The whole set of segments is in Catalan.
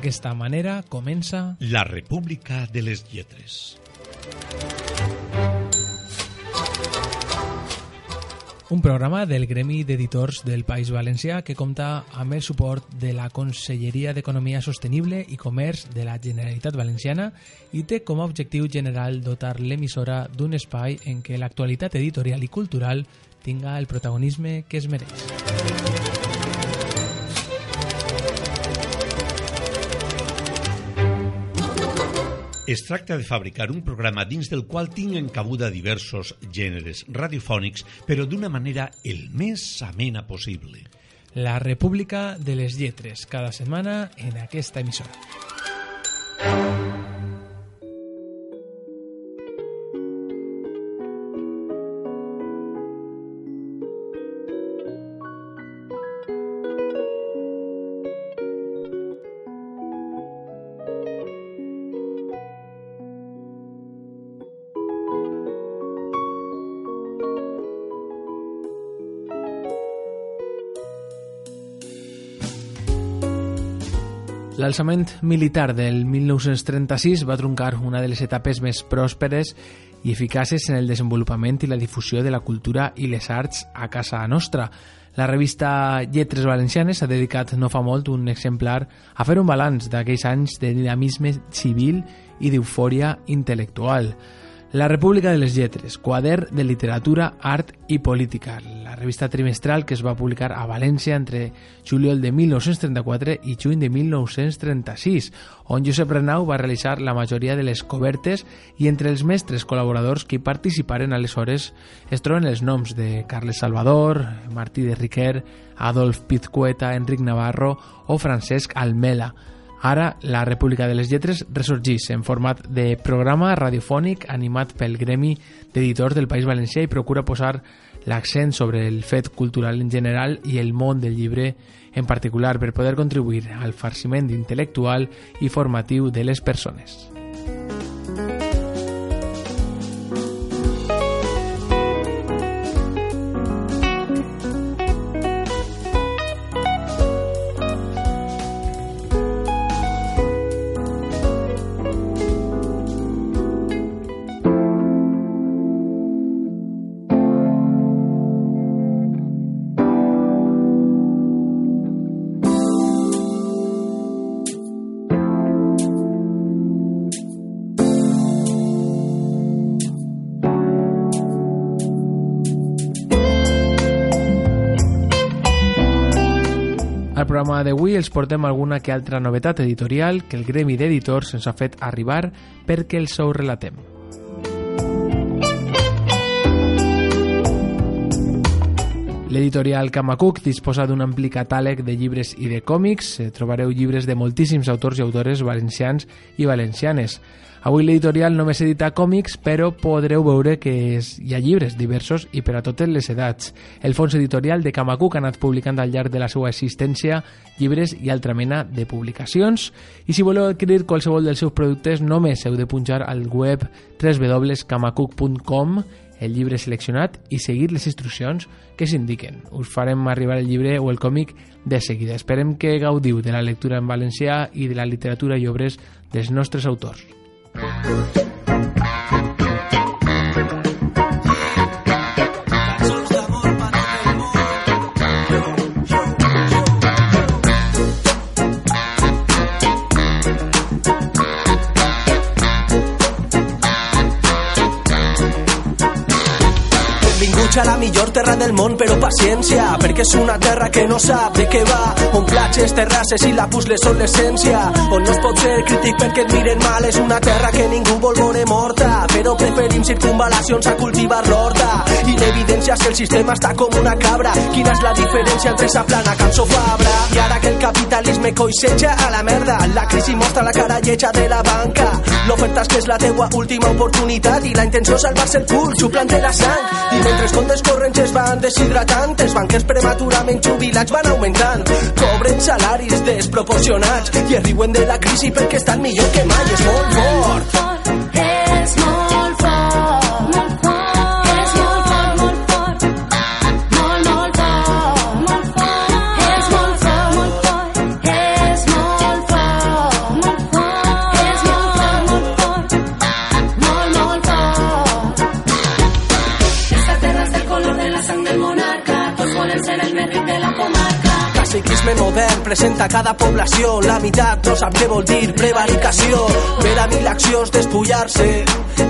D'aquesta manera comença La República de les Lletres. un programa del Gremi d'Editors del País Valencià que compta amb el suport de la Conselleria d'Economia Sostenible i Comerç de la Generalitat Valenciana i té com a objectiu general dotar l'emissora d'un espai en què l'actualitat editorial i cultural tinga el protagonisme que es mereix. Es tracta de fabricar un programa dins del qual tinguen cabuda diversos gèneres radiofònics, però d'una manera el més amena possible. La República de les Lletres, cada setmana en aquesta emissora. L'alçament militar del 1936 va truncar una de les etapes més pròsperes i eficaces en el desenvolupament i la difusió de la cultura i les arts a casa nostra. La revista Lletres Valencianes ha dedicat no fa molt un exemplar a fer un balanç d'aquells anys de dinamisme civil i d'eufòria intel·lectual. La República de les Lletres, quader de literatura, art i política, la revista trimestral que es va publicar a València entre juliol de 1934 i juny de 1936, on Josep Renau va realitzar la majoria de les cobertes i entre els mestres col·laboradors que hi participaren aleshores es troben els noms de Carles Salvador, Martí de Riquer, Adolf Pizcueta, Enric Navarro o Francesc Almela, Ara, la República de les Lletres ressorgís en format de programa radiofònic animat pel Gremi d'Editors del País Valencià i procura posar l'accent sobre el fet cultural en general i el món del llibre en particular per poder contribuir al farciment intel·lectual i formatiu de les persones. Programa d'avui els portem alguna que altra novetat editorial que el Gremi d'Editors ens ha fet arribar perquè els ho relatem. L'editorial Kamacook disposa d'un ampli catàleg de llibres i de còmics. Eh, trobareu llibres de moltíssims autors i autores valencians i valencianes. Avui l'editorial només edita còmics, però podreu veure que hi ha llibres diversos i per a totes les edats. El fons editorial de Kamacook ha anat publicant al llarg de la seva existència llibres i altra mena de publicacions. I si voleu adquirir qualsevol dels seus productes, només heu de punxar al web www.kamacook.com el llibre seleccionat i seguir les instruccions que s'indiquen. Us farem arribar el llibre o el còmic de seguida. Esperem que gaudiu de la lectura en valencià i de la literatura i obres dels nostres autors. Benvingut Puja la millor terra del món, però paciència, perquè és una terra que no sap de què va, on platges, terrasses i la puzzle són l'essència, on no es pot ser crític perquè et miren mal, és una terra que ningú vol veure morta, però preferim circunvalacions a cultivar l'horta, i l'evidència és que el sistema està com una cabra, quina és la diferència entre sa plana cançó Fabra, i ara que el capitalisme coixeja a la merda, la crisi mostra la cara lletja de la banca, l'oferta és que és la teua última oportunitat i la intenció és salvar-se el cul, xuplant la sang, i mentre comptes corrents es van deshidratant, els banquers prematurament jubilats van augmentant, cobren salaris desproporcionats i es riuen de la crisi perquè estan millor que mai, és molt fort. És Presenta cada població la meitat no sap què vol dir prevaricació per a mi l'acció és despullar-se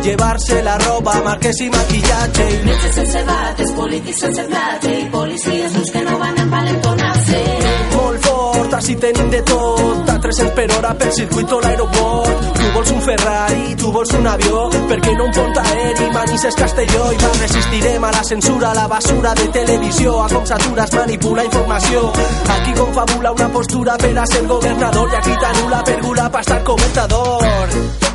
llevar-se la roba, marques i maquillatge Metges sense bates, polítics sense plata i policies uns que no van envalentonar-se. Així tenim de tot a 300 per hora per circuit o l'aeroport tu vols un Ferrari, tu vols un avió perquè no un pont aeri, Manises Castelló. I va resistirem a la censura, a la basura de televisió, a com s'atura es manipula informació aquí confabula una postura per a ser governador i aquí t'anula per gula per estar comentador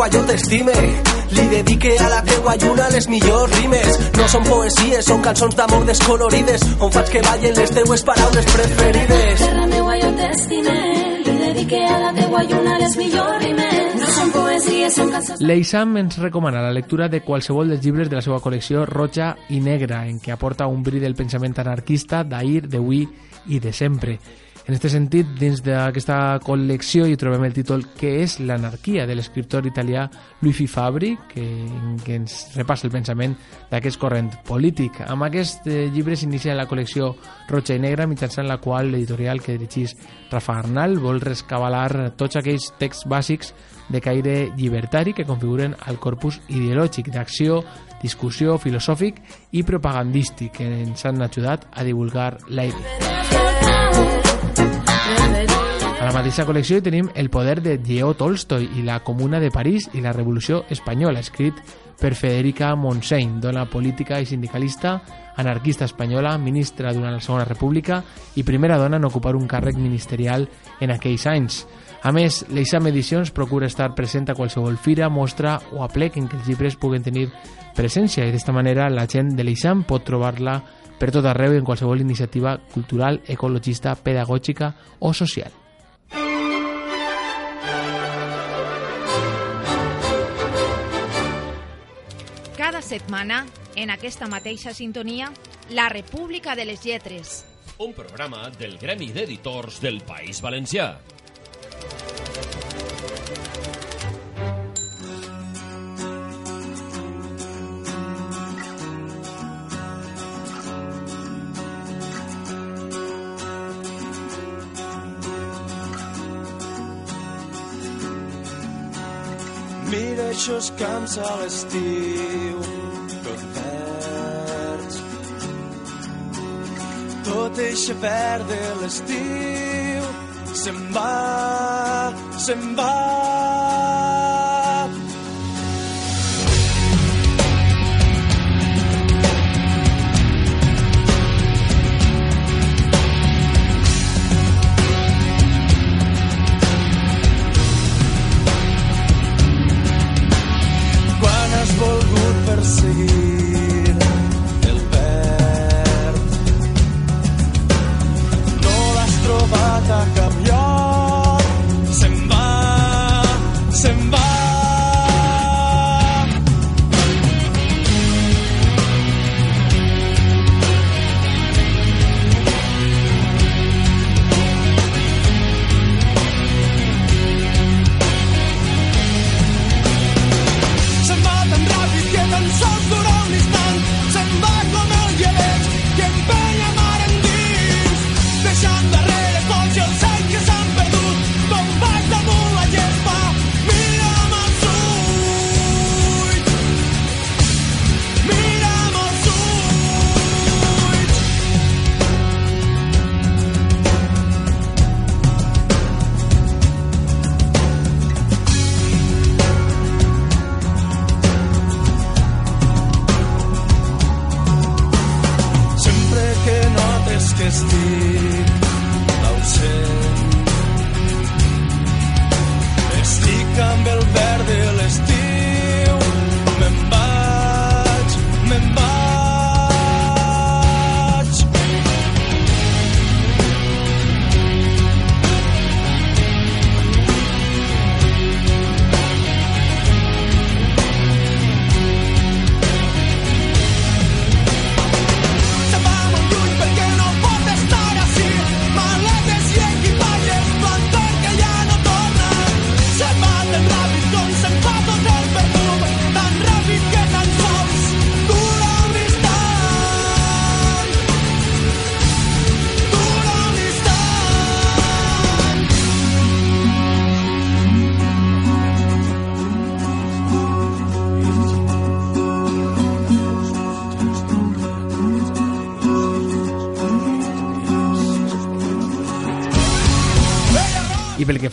meua, jo t'estime. Li dedique a la teua lluna les millors rimes. No són poesies, són cançons d'amor descolorides, on faig que ballen les teues paraules preferides. Terra meua jo t'estime, li dedique a la teua lluna les millors rimes. No són poesies, són cançons... L'Eixam ens recomana la lectura de qualsevol dels llibres de la seva col·lecció Roja i Negra, en què aporta un bri del pensament anarquista d'ahir, d'avui i de sempre. En aquest sentit, dins d'aquesta col·lecció hi trobem el títol Què és l'anarquia? de l'escriptor italià Luigi Fabri, que, que ens repassa el pensament d'aquest corrent polític. Amb aquest eh, llibre s'inicia la col·lecció Roja i Negra, mitjançant la qual l'editorial que dirigís Rafa Arnal vol rescabalar tots aquells texts bàsics de caire llibertari que configuren el corpus ideològic d'acció, discussió, filosòfic i propagandístic que ens han ajudat a divulgar la idea. A la mateixa col·lecció hi tenim El poder de Lleó Tolstoi i la Comuna de París i la Revolució Espanyola, escrit per Federica Montseny, dona política i sindicalista, anarquista espanyola, ministra durant la Segona República i primera dona en ocupar un càrrec ministerial en aquells anys. A més, l'Eixam Edicions procura estar present a qualsevol fira, mostra o aplec en què els llibres puguen tenir presència i d'esta manera la gent de l'Eixam pot trobar-la per tot arreu i en qualsevol iniciativa cultural, ecologista, pedagògica o social. Setmana, en aquesta mateixa sintonia, La República de les Lletres. Un programa del Gremi d'Editors del País Valencià. Mira eixos camps a l'estiu, Tot eixe verd de l'estiu se'n va, se'n va.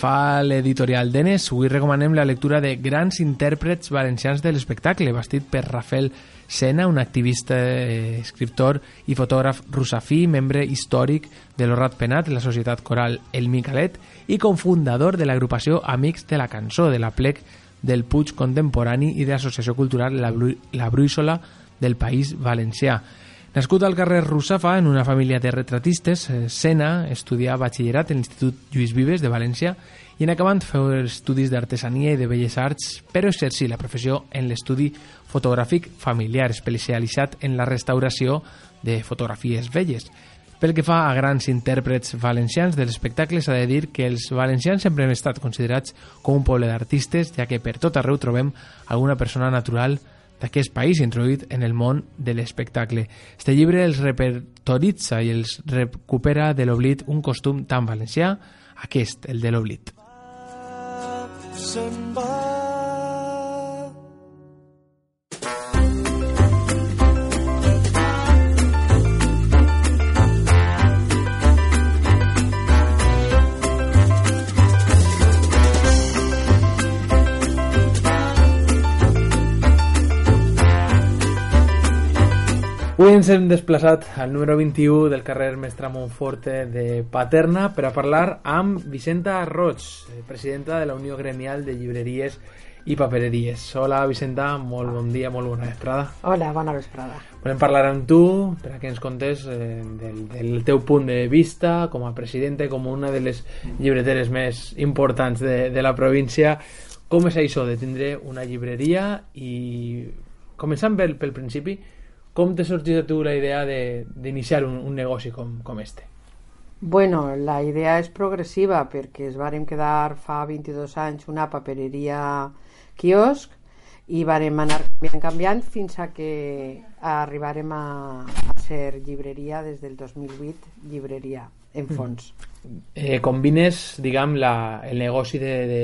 Fa l'editorial d'Enes, avui recomanem la lectura de grans intèrprets valencians de l'espectacle, bastit per Rafael Sena, un activista, eh, escriptor i fotògraf russafí, membre històric de l'Horrat Penat, la societat coral El Micalet, i cofundador de l'agrupació Amics de la Cançó, de la plec del Puig Contemporani i de l'Associació Cultural La, Bru la del País Valencià. Nascut al carrer Russafa, en una família de retratistes, eh, Sena estudià batxillerat en l'Institut Lluís Vives de València i en acabant feu estudis d'artesania i de belles arts, però exercí la professió en l'estudi fotogràfic familiar, especialitzat en la restauració de fotografies velles. Pel que fa a grans intèrprets valencians de l'espectacle, s'ha de dir que els valencians sempre han estat considerats com un poble d'artistes, ja que per tot arreu trobem alguna persona natural d'aquest país introduït en el món de l'espectacle. Este llibre els repertoritza i els recupera de l'oblit un costum tan valencià, aquest, el de l'oblit. Se'n va. Avui ens hem desplaçat al número 21 del carrer Mestre Montforte de Paterna per a parlar amb Vicenta Roig, eh, presidenta de la Unió Gremial de Llibreries i Papereries. Hola Vicenta, molt bon dia, molt bona vesprada. Hola, bona vesprada. Volem parlar amb tu per a que ens contes eh, del, del teu punt de vista com a presidente, com una de les llibreteres més importants de, de la província. Com és això de tindre una llibreria i començant pel, pel principi, com te sorgís a tu la idea de- d'iniciar un, un negoci com, com este? Bueno, la idea és progressiva perquè es vàrem quedar fa 22 anys una papereria quiosc i vàrem anar canviant, canviant fins a que arribarem a, a ser llibreria des del 2008, llibreria en fons. Eh, combines, diguem, la, el negoci de, de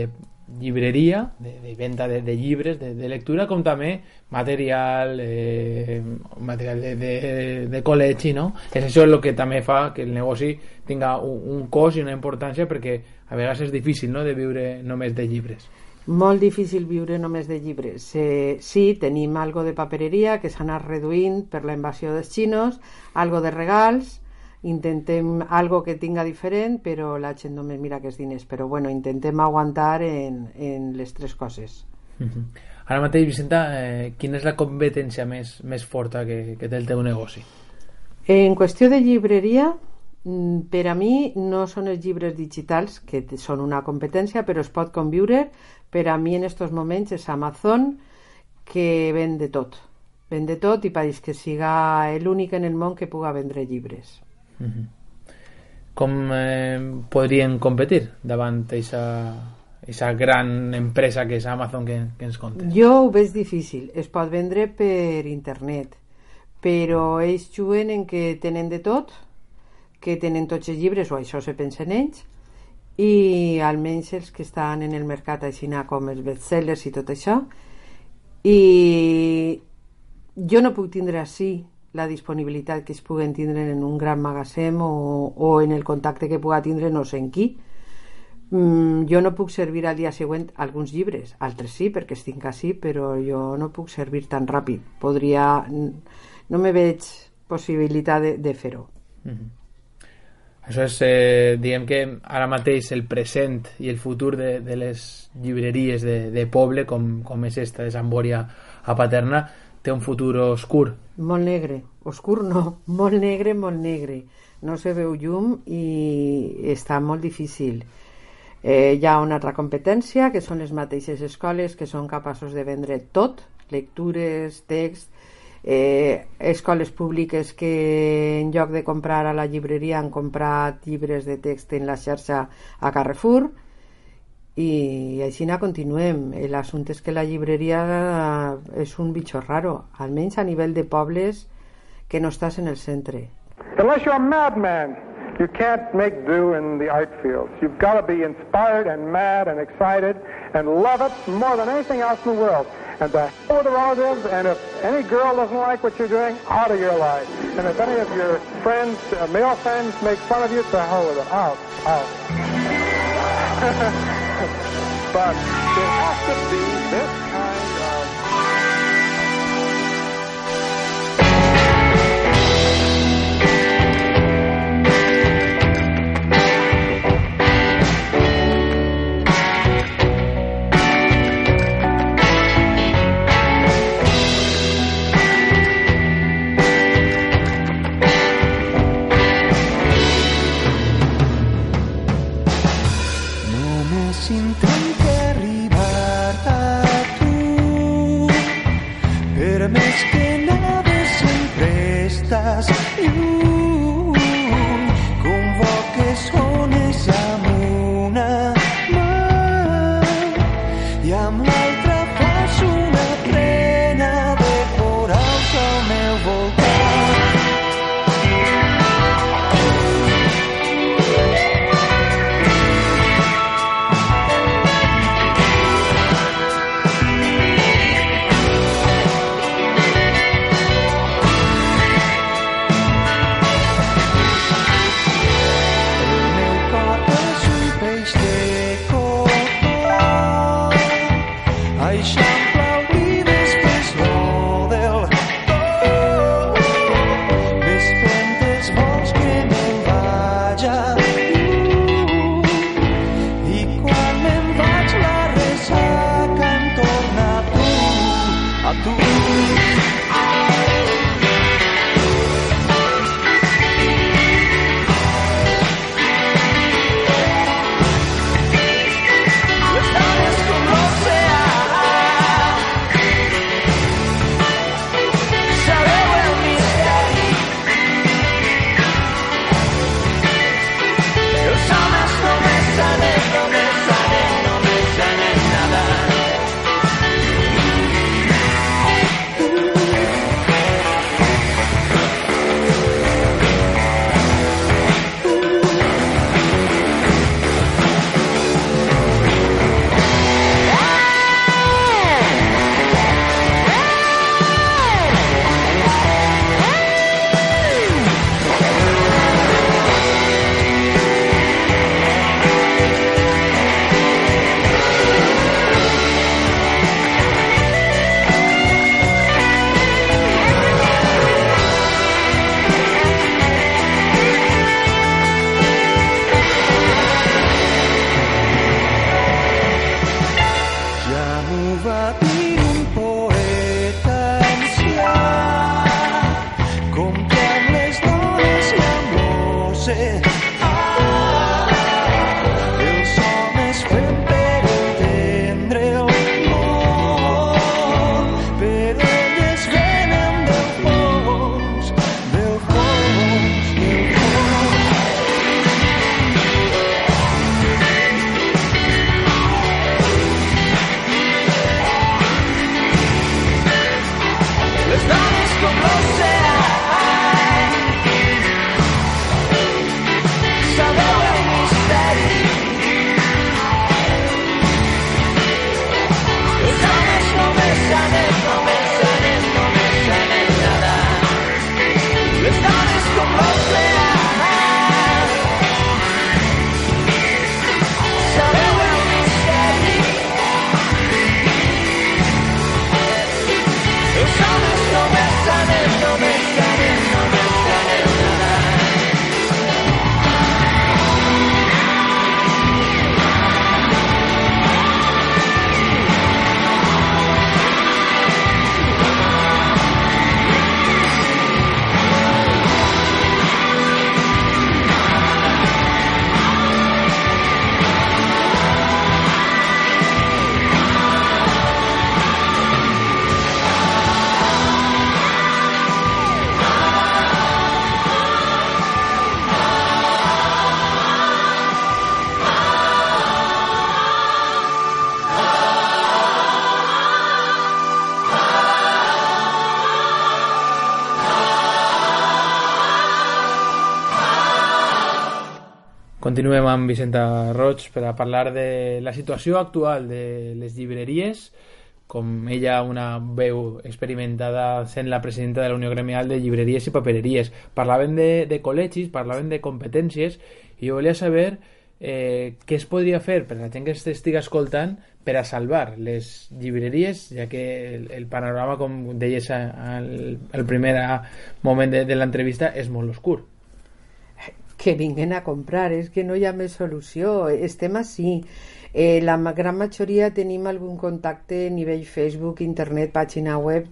llibreria, de, de venda de, de llibres, de, de lectura, com també material, eh, material de, de, de col·legi, no? És això el que també fa que el negoci tinga un, un cost i una importància perquè a vegades és difícil no? de viure només de llibres. Molt difícil viure només de llibres. Eh, sí, tenim algo de papereria que s'ha anat reduint per la invasió dels xinos, algo de regals, intentem algo que tinga diferent, però la gent només mira que és diners. Però bueno, intentem aguantar en, en les tres coses. Mhm. Ara mateix, Vicenta, eh, quina és la competència més, més forta que, que té el teu negoci? En qüestió de llibreria, mm, per a mi no són els llibres digitals, que són una competència, però es pot conviure. Per a mi en estos moments és Amazon, que ven de tot. Ven de tot i pareix que siga l'únic en el món que puga vendre llibres. Com eh, podrien competir davant aquesta gran empresa que és Amazon que, que ens contes? Jo ho veig difícil. Es pot vendre per internet, però ells juguen en que tenen de tot, que tenen tots els llibres, o això se pensa en ells, i almenys els que estan en el mercat així com els bestsellers i tot això i jo no puc tindre així la disponibilitat que es puguen tindre en un gran magatzem o, o en el contacte que puga tindre no sé en qui. Mm, jo no puc servir al dia següent alguns llibres, altres sí perquè els tinc així, però jo no puc servir tan ràpid. Podria no me veig possibilitat de, de fer-ho. Mhm. Això és, eh, diguem que ara mateix el present i el futur de, de les llibreries de, de poble, com, com és esta de Sant Bòria a Paterna, té un futur oscur. Molt negre, oscur no, molt negre, molt negre. No se veu llum i està molt difícil. Eh, hi ha una altra competència, que són les mateixes escoles que són capaços de vendre tot, lectures, text, eh, escoles públiques que en lloc de comprar a la llibreria han comprat llibres de text en la xarxa a Carrefour i així na continuem. L'assumpte és que la llibreria és un bitxo raro, almenys a nivell de pobles que no estàs en el centre. Unless you're a madman, you can't make do in the art fields. You've got to be inspired and mad and excited and love it more than anything else in the world. And to hell with the relatives, and if any girl doesn't like what you're doing, out of your life. And if any of your friends, uh, male friends, make fun of you, to hell with it. Out, out. but it has to be this estàs lluny situation Continuem amb Vicenta Roig per a parlar de la situació actual de les llibreries, com ella, una veu experimentada, sent la presidenta de la Unió Gremial de Llibreries i Papereries. Parlaven de, de col·legis, parlaven de competències, i jo volia saber eh, què es podria fer per la gent que s'estiga escoltant per a salvar les llibreries, ja que el, el panorama, com deies al, al primer moment de, de l'entrevista, és molt oscur. Que vinguen a comprar, és que no hi ha més solució, estem així. Eh, la gran majoria tenim algun contacte a nivell Facebook, internet, pàgina web,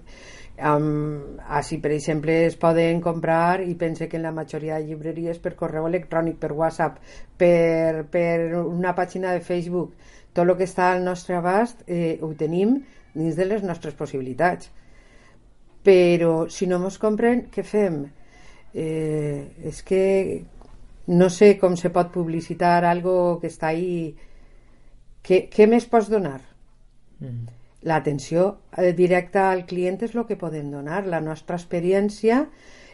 um, així per exemple es poden comprar i pense que en la majoria de llibreries per correu electrònic, per WhatsApp, per, per una pàgina de Facebook, tot el que està al nostre abast eh, ho tenim dins de les nostres possibilitats però si no mos compren, què fem? Eh, és que no sé com se pot publicitar algo que està ahí què, què més pots donar? Mm. L'atenció eh, directa al client és el que podem donar, la nostra experiència,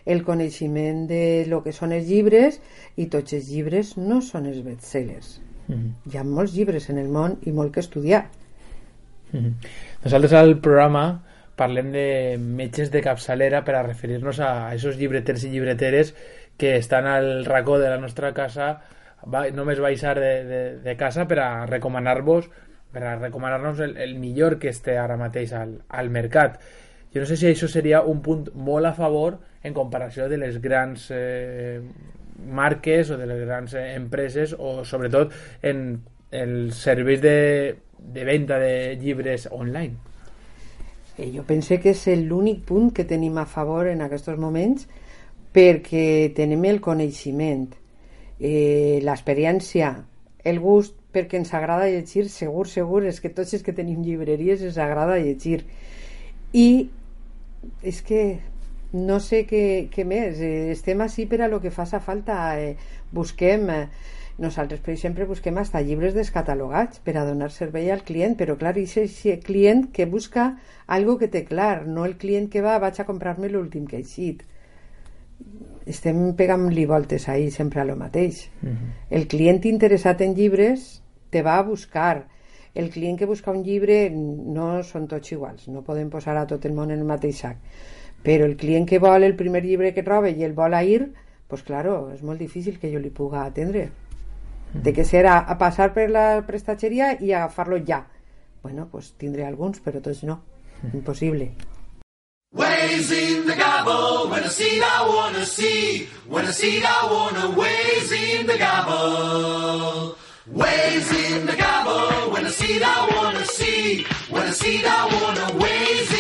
el coneixement de lo que són els llibres i tots els llibres no són els bestsellers. Mm. Hi ha molts llibres en el món i molt que estudiar. Mhm. Nosaltres al programa parlem de metges de capçalera per a referir-nos a aquests llibreters i llibreteres que estan al racó de la nostra casa va, només baixar de, de, de casa per a recomanar-vos per a recomanar-nos el, el millor que esté ara mateix al, al mercat. Jo no sé si això seria un punt molt a favor en comparació de les grans eh, marques o de les grans eh, empreses o sobretot en els serveis de, de venda de llibres online. Eh, jo pense que és l'únic punt que tenim a favor en aquests moments perquè tenim el coneixement, eh, l'experiència, el gust, perquè ens agrada llegir, segur, segur, és que tots els que tenim llibreries ens agrada llegir. I és que no sé què, què més, eh, estem així per a lo que faça falta, eh, busquem... Eh, nosaltres, per exemple, busquem hasta llibres descatalogats per a donar servei al client, però clar, és el client que busca algo que té clar, no el client que va, vaig a comprar-me l'últim que ha eixit. Estem pegant-li voltes ahí sempre a lo mateix. El client interessat en llibres te va a buscar. El client que busca un llibre no són tots iguals, no podem posar a tot el món en el mateix sac. Però el client que vol el primer llibre que troba i el vol a ir, pues claro, és molt difícil que jo li puga atendre. De que serà a passar per la prestatgeria i agafar-lo ja. Bueno, pues tindré alguns, però tots no. Impossible. Ways in the gobble, when I see I wanna see, when I see I wanna ways in the gobble. Ways in the gobble, when I see I wanna see, when I see I wanna ways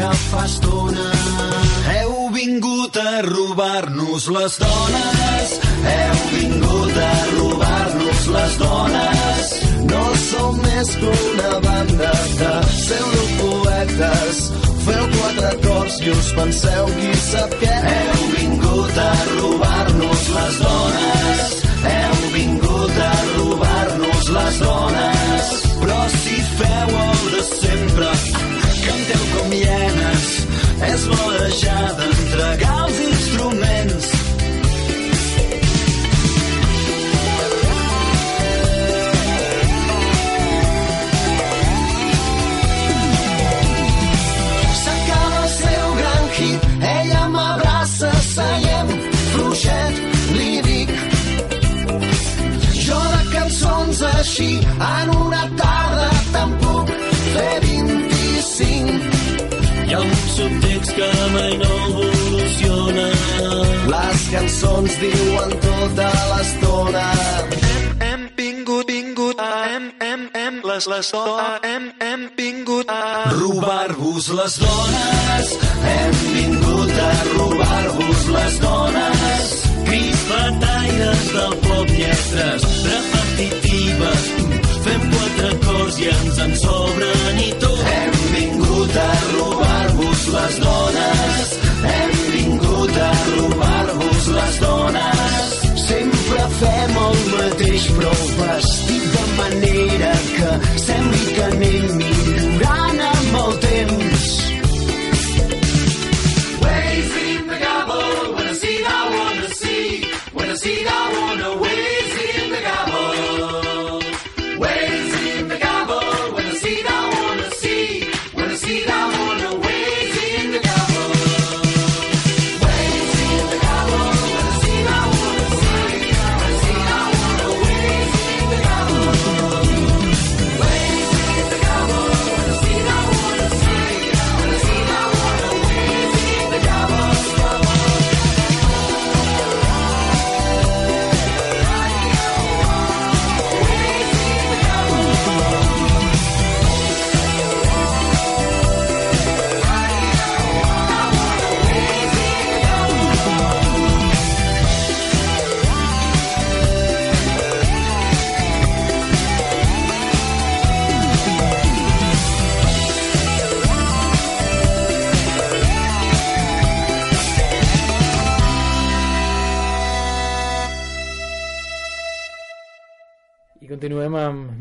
ja fa estona. Heu vingut a robar-nos les dones, heu vingut a robar-nos les dones. No som més que una banda de pseudopoetes. Feu quatre cors i us penseu qui sap què. Heu vingut a robar-nos les dones, heu vingut a robar-nos les dones. Però si feu el de sempre, canteu com hienes, és bo deixar d'entregar els instruments. S'acaba el seu gran hit, ella m'abraça, seiem fluixet, li dic. Jo de cançons així, en una tarda 25. Hi ha un subtext que mai no evoluciona. Les cançons diuen tota l'estona. Hem vingut, vingut, hem, hem, hem, les, les dones, hem, hem vingut a robar-vos les dones. Hem vingut a robar-vos les dones. Crits bataires del pop, lletres repetitives. Fem quatre cors i ens en sobren i tot. Hem vingut a robar-vos les dones, hem vingut a robar-vos les dones. Sempre fem el mateix però vestit de manera que sembli que anem millorant amb el temps.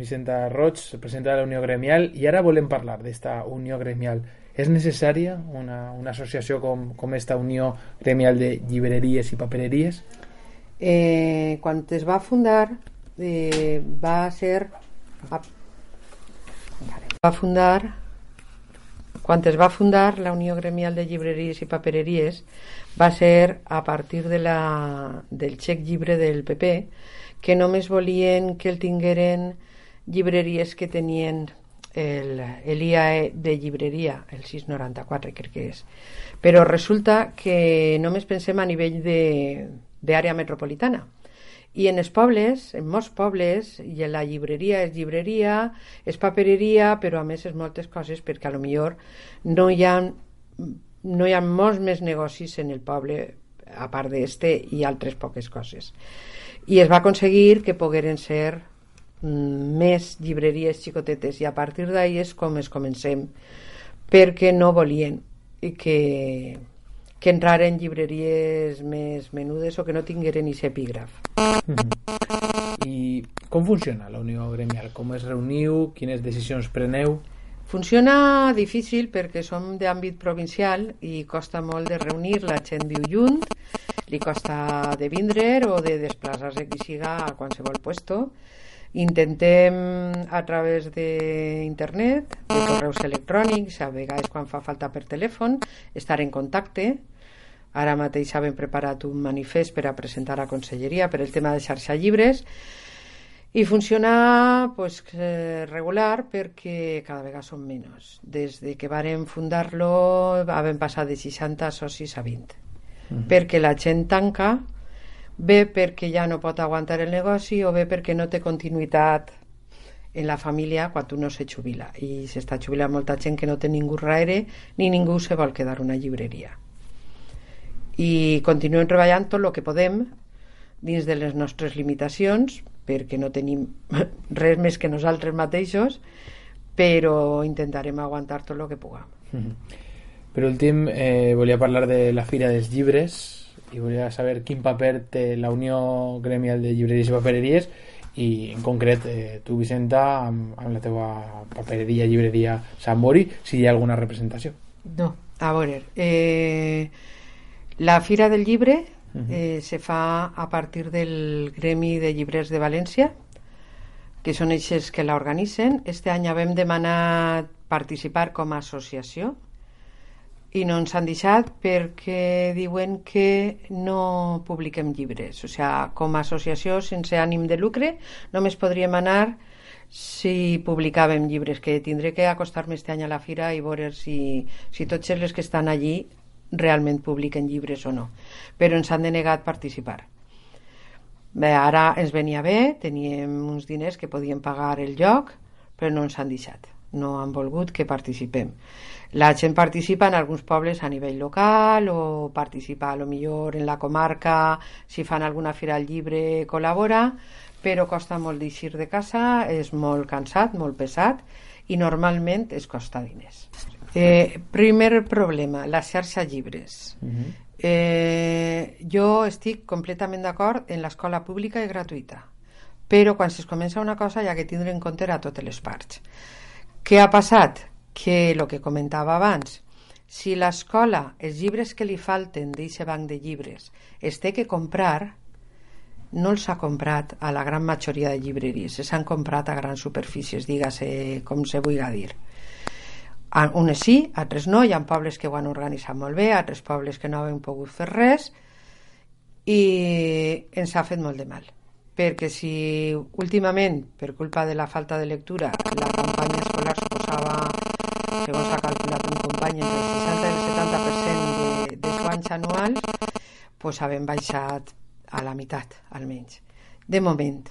Vicenta Roig, presidenta de la Unió Gremial, i ara volem parlar d'esta Unió Gremial. És necessària una, una associació com, com esta Unió Gremial de Llibreries i Papereries? Eh, quan es va fundar eh, va ser va, fundar quan es va fundar la Unió Gremial de Llibreries i Papereries va ser a partir de la, del xec llibre del PP que només volien que el tingueren llibreries que tenien el, el IAE de llibreria, el 694 crec que és. Però resulta que només pensem a nivell d'àrea metropolitana. I en els pobles, en molts pobles, i en la llibreria és llibreria, és papereria, però a més és moltes coses perquè a lo millor no hi ha, no hi ha molts més negocis en el poble a part d'este i altres poques coses. I es va aconseguir que pogueren ser més llibreries xicotetes i a partir d'ahí és com es comencem perquè no volien que, que entraren llibreries més menudes o que no tingueren aquest epígraf. I com funciona la Unió Gremial? Com es reuniu? Quines decisions preneu? Funciona difícil perquè som d'àmbit provincial i costa molt de reunir, la gent viu lluny, li costa de vindre o de desplaçar-se qui siga a qualsevol puesto. Intentem a través d'internet, de correus electrònics, a vegades quan fa falta per telèfon, estar en contacte. Ara mateix havem preparat un manifest per a presentar a Conselleria per el tema de xarxa llibres i funciona pues, eh, regular perquè cada vegada són menys. Des de que vàrem fundar-lo vam passar de 60 socis a 20. Mhm. Perquè la gent tanca bé perquè ja no pot aguantar el negoci o bé perquè no té continuïtat en la família quan tu no se jubila. I s'està jubilant molta gent que no té ningú darrere ni ningú se vol quedar una llibreria. I continuem treballant tot el que podem dins de les nostres limitacions perquè no tenim res més que nosaltres mateixos però intentarem aguantar tot el que puguem. Mhm. Per últim, eh, volia parlar de la Fira dels Llibres i volia saber quin paper té la Unió Gremial de Llibreries i Papereries i en concret eh, tu Vicenta amb, amb la teva papereria, llibreria Sant Mori si hi ha alguna representació. No, a veure, eh, la Fira del Llibre eh, se fa a partir del Gremi de Llibrers de València, que són ells que la organitzen. Este any vam demanar participar com a associació i no ens han deixat perquè diuen que no publiquem llibres. O sigui, com a associació sense ànim de lucre només podríem anar si publicàvem llibres, que tindré que acostar-me este any a la fira i veure si, si tots els que estan allí realment publiquen llibres o no. Però ens han denegat participar. Bé, ara ens venia bé, teníem uns diners que podíem pagar el lloc, però no ens han deixat. No han volgut que participem. La gent participa en alguns pobles a nivell local o participa a lo millor en la comarca, si fan alguna fira al llibre col·labora, però costa molt d'eixir de casa, és molt cansat, molt pesat i normalment es costa diners. Eh, primer problema, la xarxa llibres. Eh, jo estic completament d'acord en l'escola pública i gratuïta però quan es comença una cosa hi ha que tindre en compte a totes les parts. Què ha passat? Que el que comentava abans, si l'escola, els llibres que li falten d'aquest banc de llibres, es té que comprar, no els ha comprat a la gran majoria de llibreries, s'han comprat a grans superfícies, digues com se vulgui dir. A- Unes sí, altres no, hi ha pobles que ho han organitzat molt bé, altres pobles que no han pogut fer res, i ens ha fet molt de mal perquè si últimament per culpa de la falta de lectura la campanya escolar suposava segons s'ha calculat un company entre el 60 i el 70% de, de guanys anuals pues havem baixat a la meitat almenys. De moment.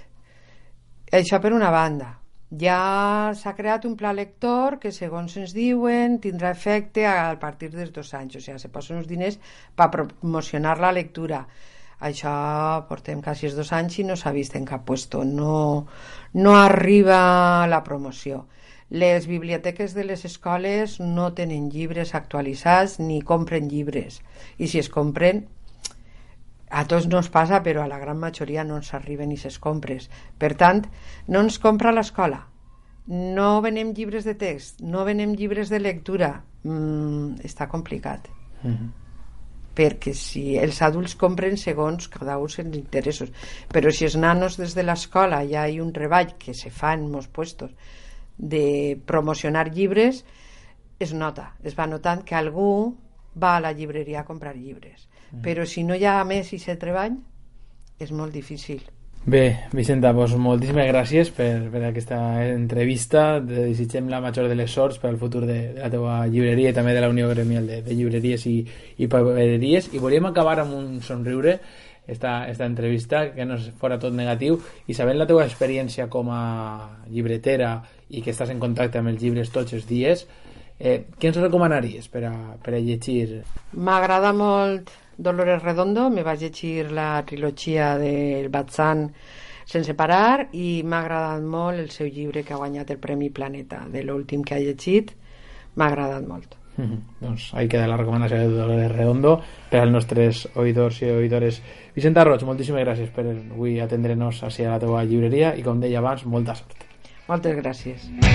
Això per una banda. Ja s'ha creat un pla lector que segons ens diuen tindrà efecte a partir dels dos anys. O sigui, se posen uns diners per promocionar la lectura això portem quasi dos anys i no s'ha vist en cap puesto. No, no arriba la promoció. Les biblioteques de les escoles no tenen llibres actualitzats ni compren llibres. I si es compren a tots no ens passa però a la gran majoria no ens arriben ni ses compres per tant, no ens compra l'escola. No venem llibres de text no venem llibres de lectura. Mm, està complicat perquè si els adults compren segons cada un els interessos. Però si els nanos des de l'escola ja hi ha un treball que se fa en molts puestos de promocionar llibres es nota, es va notant que algú va a la llibreria a comprar llibres. Però si no hi ha més i se treball és molt difícil Bé, Vicenta, doncs moltíssimes gràcies per, per aquesta entrevista. Te desitgem la major de les sorts per al futur de, de la teva llibreria i també de la Unió Gremial de, de Llibreries i, i Papereries. I volíem acabar amb un somriure esta, esta entrevista, que no fora tot negatiu, i sabent la teva experiència com a llibretera i que estàs en contacte amb els llibres tots els dies, eh, què ens recomanaries per a, per a llegir? M'agrada molt Dolores Redondo, me vaig llegir la trilogia del Batzan sense parar i m'ha agradat molt el seu llibre que ha guanyat el Premi Planeta, de l'últim que ha llegit, m'ha agradat molt. Mm -hmm. Doncs ahí queda la recomanació de Dolores Redondo per als nostres oïdors i oïdores. Vicenta Roig, moltíssimes gràcies per avui atendre-nos així a la teva llibreria i com deia abans, molta sort. Moltes gràcies. No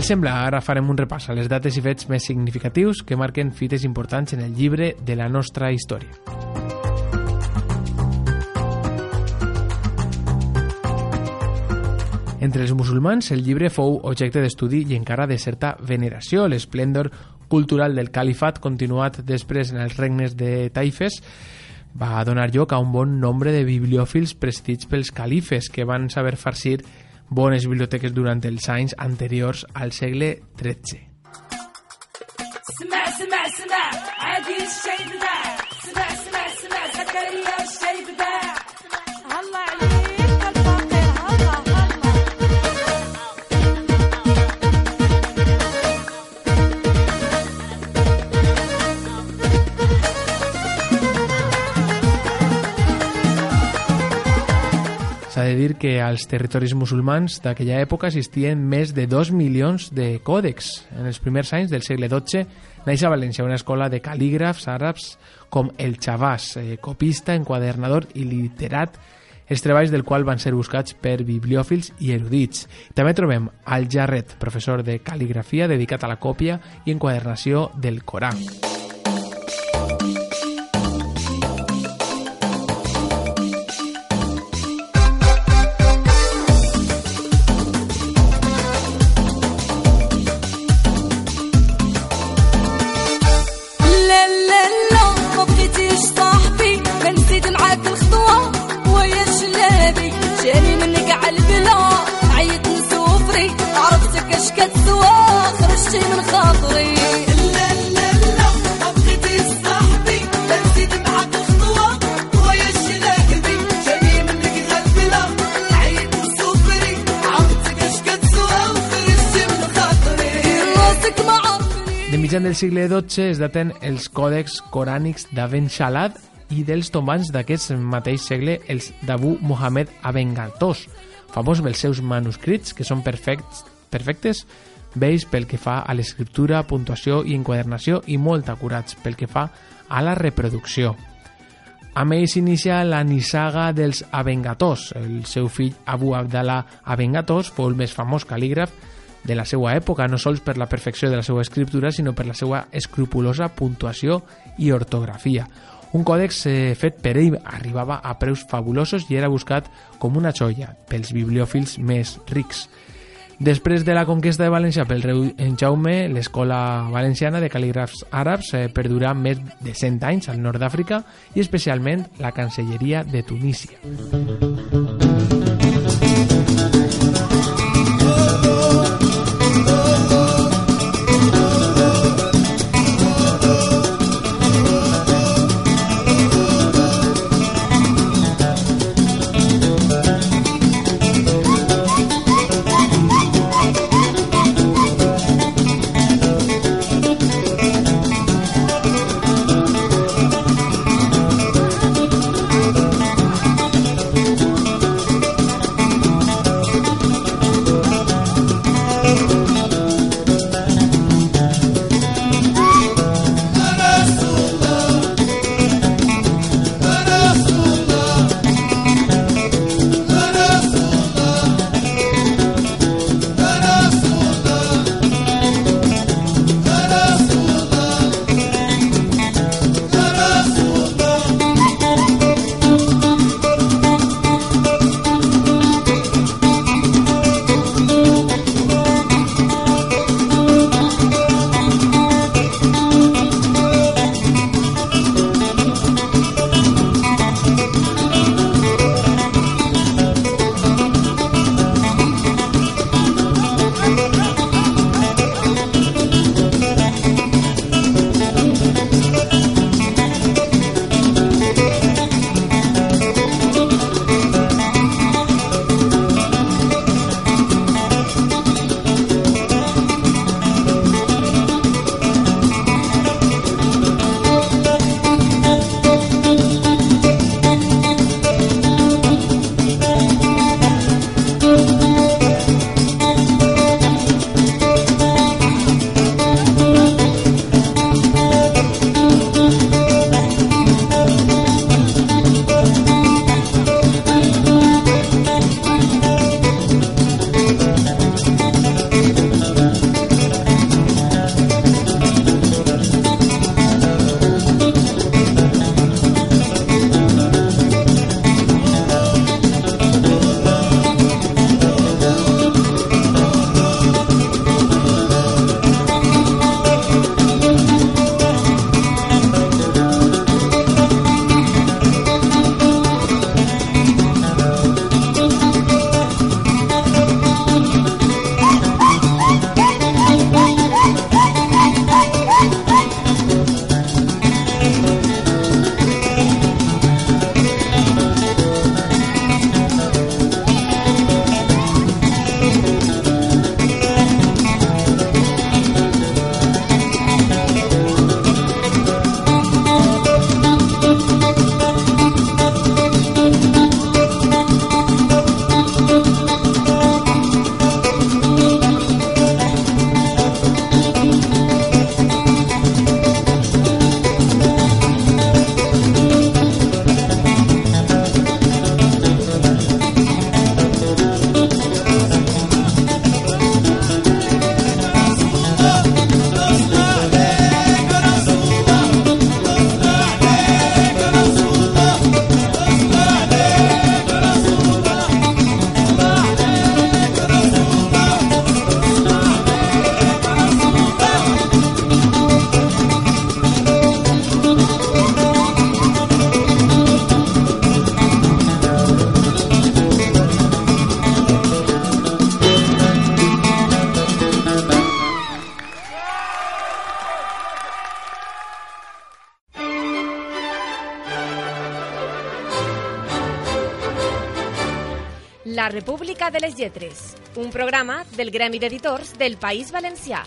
Els sembla, ara farem un repàs a les dates i fets més significatius que marquen fites importants en el llibre de la nostra història. Entre els musulmans, el llibre fou objecte d'estudi i encara de certa veneració. L'esplèndor cultural del califat, continuat després en els regnes de Taifes, va donar lloc a un bon nombre de bibliòfils prestits pels califes que van saber farcir bones biblioteques durant els anys anteriors al segle XIII. Dir que als territoris musulmans d'aquella època existien més de 2 milions de còdecs. En els primers anys del segle XII naix a València una escola de cal·lígrafs àrabs com el Chavàs, eh, copista, enquadernador i literat, els treballs del qual van ser buscats per bibliòfils i erudits. També trobem al Jarret, professor de cal·ligrafia dedicat a la còpia i enquadernació del Corà. Mitjan del segle XII es daten els còdecs corànics d'Aben Shalat i dels tombants d'aquest mateix segle els d'Abu Mohamed Aben Gatós, famós pels seus manuscrits que són perfects, perfectes, vells pel que fa a l'escriptura, puntuació i enquadernació i molt acurats pel que fa a la reproducció. Amb ell s'inicia la nissaga dels Abengatós. El seu fill Abu Abdallah Abengatós fou el més famós cal·lígraf de la seva època, no sols per la perfecció de la seva escriptura, sinó per la seva escrupulosa puntuació i ortografia. Un còdex eh, fet per ell arribava a preus fabulosos i era buscat com una joia pels bibliòfils més rics. Després de la conquesta de València pel rei en Jaume, l'escola valenciana de cal·lígrafs àrabs eh, perdurà més de 100 anys al nord d'Àfrica i especialment la Cancelleria de Tunísia. De les Lletres, un programa del Gremi d'Editors del País Valencià.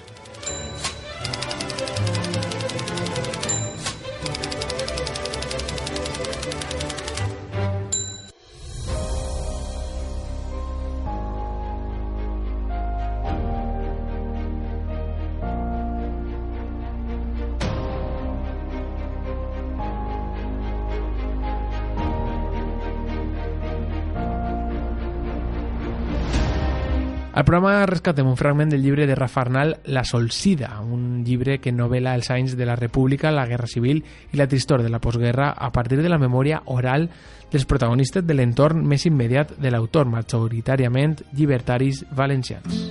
Programa rescatem un fragment del llibre de Rafa Arnal La Solsida, un llibre que novela els anys de la República, la Guerra Civil i la tristor de la postguerra a partir de la memòria oral dels protagonistes de l'entorn més immediat de l'autor, majoritàriament llibertaris valencians.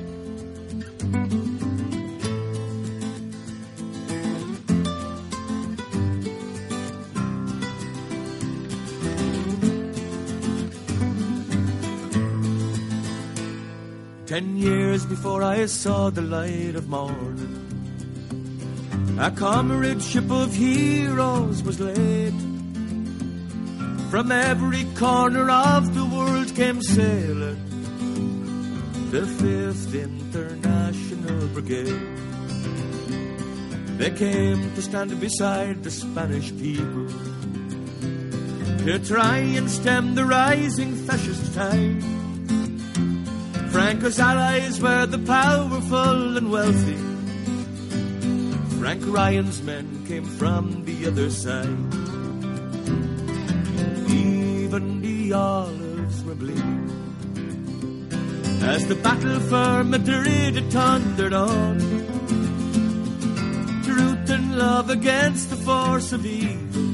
Ten years before I saw the light of morning, a comradeship of heroes was laid. From every corner of the world came sailing the 5th International Brigade. They came to stand beside the Spanish people to try and stem the rising fascist tide. Franco's allies were the powerful and wealthy. Frank Ryan's men came from the other side. Even the olives were bleeding as the battle for Madrid thundered on. Truth and love against the force of evil.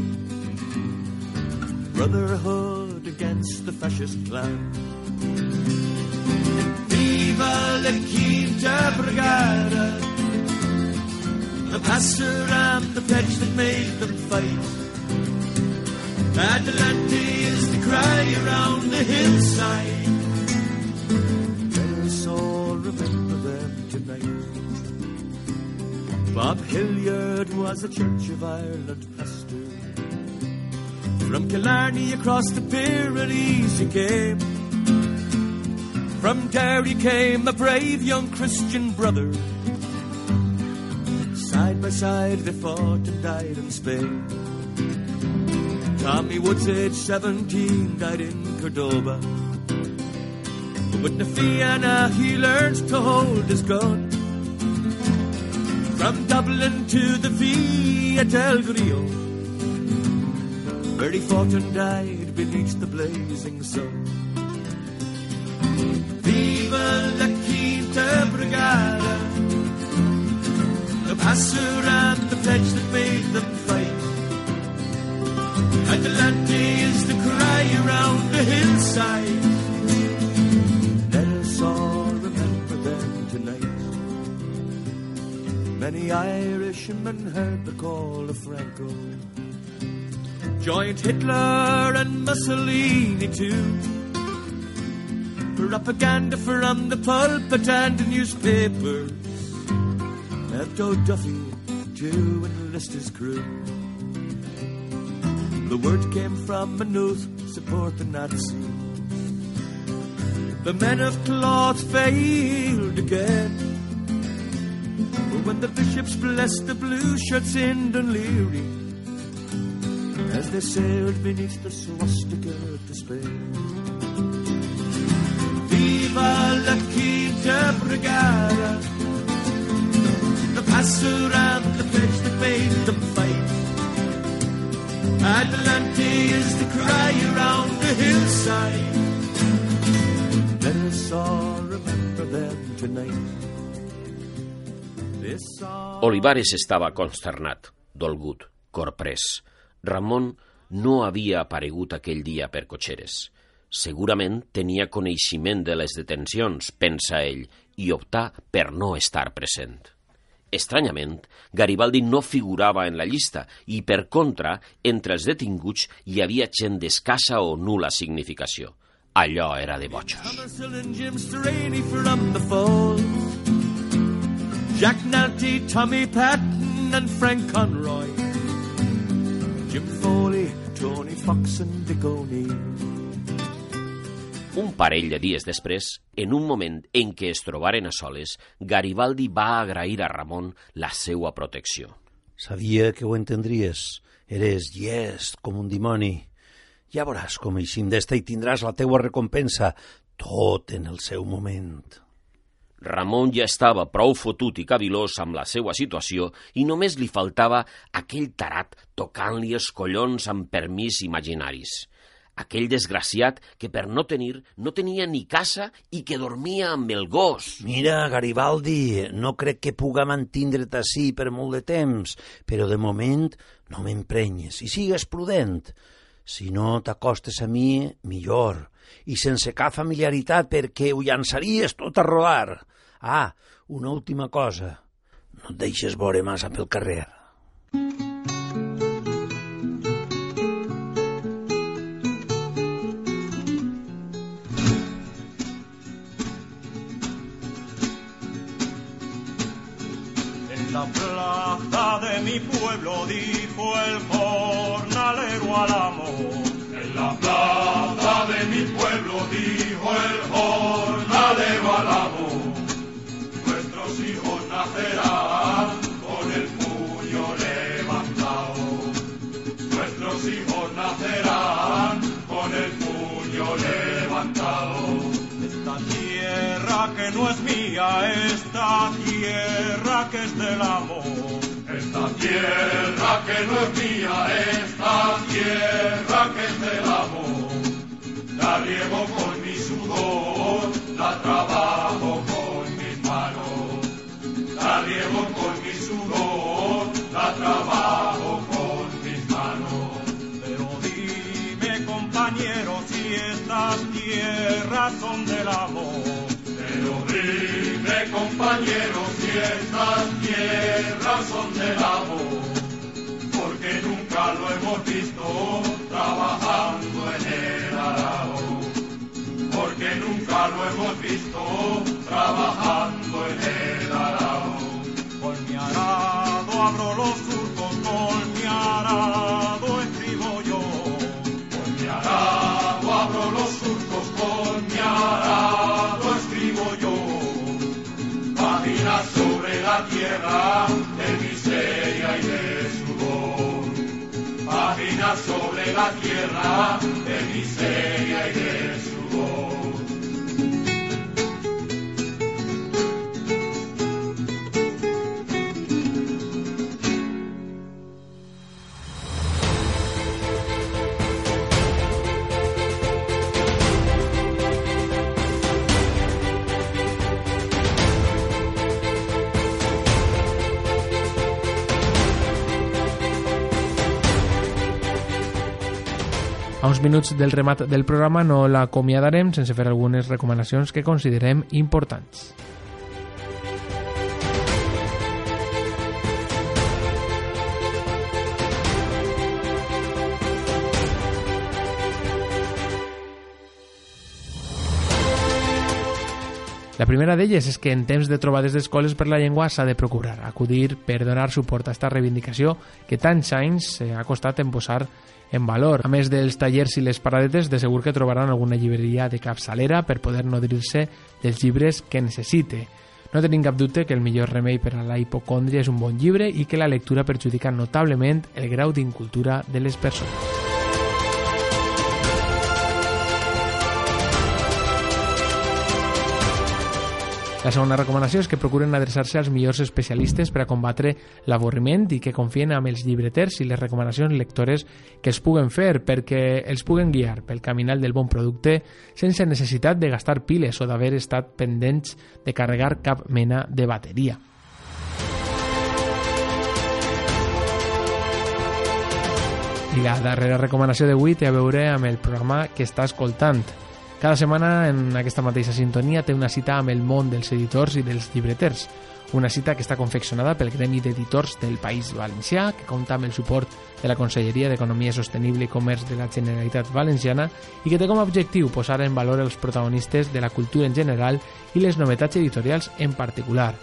Brotherhood against the fascist clan. Viva la Quinta Brigada. The pastor and the pledge that made them fight. Adelante is the cry around the hillside. Let us all remember them tonight. Bob Hilliard was a Church of Ireland pastor. From Killarney across the Pyrenees he came. From Derry came a brave young Christian brother. Side by side they fought and died in Spain. Tommy Woods, age 17, died in Cordoba. But in Fianna he learned to hold his gun. From Dublin to the Via del Grio, where he fought and died beneath the blazing sun. Brigada, the passer and the pledge that made them fight. Adelante is the cry around the hillside. Let us all remember them tonight. Many Irishmen heard the call of Franco. Joined Hitler and Mussolini too. Propaganda from the pulpit and the newspapers left O'Duffy to enlist his crew. The word came from Maynooth, support the Nazi. The men of cloth failed again. But when the bishops blessed the blue shirts in Dunleary, as they sailed beneath the swastika to Viva la Quinta Brigada, the passer and the pledge that made them fight. Adelante is the cry around the hillside. Let us all remember them tonight. Olivares estava consternat, dolgut, corprès. Ramon no havia aparegut aquell dia per cotxeres. Segurament tenia coneixement de les detencions, pensa ell, i optà per no estar present. Estranyament, Garibaldi no figurava en la llista i, per contra, entre els detinguts hi havia gent d'escassa o nula significació. Allò era de bojos. Jack Nalty, Tommy Patton, and Frank Conroy. Jim Foley, Tony Fox, and Dick O'Neill. Un parell de dies després, en un moment en què es trobaren a soles, Garibaldi va agrair a Ramon la seua protecció. Sabia que ho entendries. Eres llest com un dimoni. Ja veuràs com eixim d'esta i tindràs la teua recompensa, tot en el seu moment. Ramon ja estava prou fotut i cavilós amb la seva situació i només li faltava aquell tarat tocant-li els collons amb permís imaginaris. Aquell desgraciat que per no tenir no tenia ni casa i que dormia amb el gos. Mira, Garibaldi, no crec que puga mantindre't així per molt de temps, però de moment no m'emprenyes i sigues prudent. Si no t'acostes a mi, millor, i sense cap familiaritat perquè ho llançaries tot a rodar. Ah, una última cosa, no et deixes veure massa pel carrer. En plaza de mi pueblo dijo el jornalero al amo. En la plaza de mi pueblo dijo el jornalero al amo. Nuestros hijos nacerán con el puño levantado. Nuestros hijos nacerán con el puño levantado. Esta tierra que no es mía, esta tierra que es del amo. Esta tierra que no es mía, esta tierra que es del amo. La riego con mi sudor, la trabajo con mis manos. La riego con mi sudor, la trabajo con mis manos. Pero dime compañero si estas tierras son del amor. Pero dime compañero si estas tierras son del amor. Porque nunca lo hemos visto trabajando en el arao. Porque nunca lo hemos visto trabajando en el arao. Con mi arado abro los surcos, con mi arado tierra de miseria y de sudor. Páginas sobre la tierra de miseria y de sudor. A uns minuts del remat del programa no l'acomiadarem sense fer algunes recomanacions que considerem importants. La primera d'elles és que en temps de trobades d'escoles per la llengua s'ha de procurar acudir per donar suport a esta reivindicació que tants anys ha costat en posar en valor. A més dels tallers i les paradetes, de segur que trobaran alguna llibreria de capçalera per poder nodrir-se dels llibres que necessite. No tenim cap dubte que el millor remei per a la hipocòndria és un bon llibre i que la lectura perjudica notablement el grau d'incultura de les persones. La segona recomanació és que procuren adreçar-se als millors especialistes per a combatre l'avorriment i que confien amb els llibreters i les recomanacions lectores que els puguen fer perquè els puguen guiar pel caminal del bon producte sense necessitat de gastar piles o d'haver estat pendents de carregar cap mena de bateria. I la darrera recomanació d'avui té a veure amb el programa que està escoltant. Cada setmana, en aquesta mateixa sintonia, té una cita amb el món dels editors i dels llibreters. Una cita que està confeccionada pel Gremi d'Editors del País Valencià, que compta amb el suport de la Conselleria d'Economia Sostenible i Comerç de la Generalitat Valenciana i que té com a objectiu posar en valor els protagonistes de la cultura en general i les novetats editorials en particular.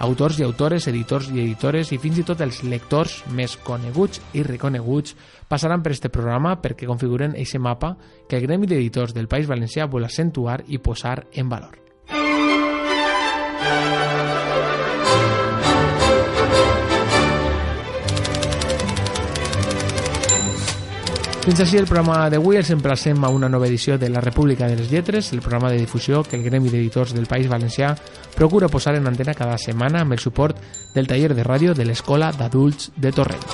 Autors i autores, editors i editores i fins i tot els lectors més coneguts i reconeguts passaran per este programa perquè configuren eixe mapa que el Gremi d'Editors del País Valencià vol accentuar i posar en valor. Fins així el programa d'avui, els emplacem a una nova edició de La República de les Lletres, el programa de difusió que el Gremi d'Editors del País Valencià procura posar en antena cada setmana amb el suport del taller de ràdio de l'Escola d'Adults de Torrent.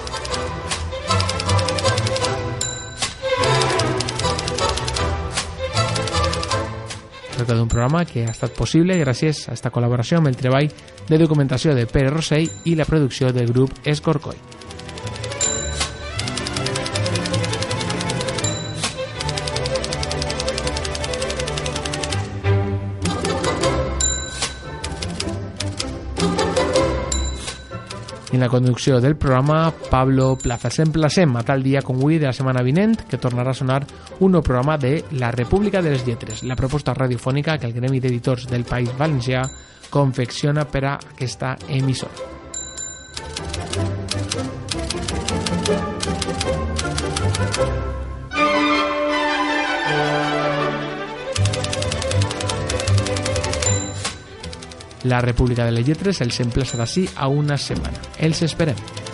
Tracta d'un programa que ha estat possible gràcies a esta col·laboració amb el treball de documentació de Pere Rossell i la producció del grup Escorcoll. En la conducció del programa, Pablo Plaza. S'emplacem a tal dia com avui de la setmana vinent, que tornarà a sonar un nou programa de La República de les Lletres, la proposta radiofònica que el Gremi d'Editors del País Valencià confecciona per a aquesta emissora. La República de les Lletres els emplaça d'ací a una setmana. Els esperem.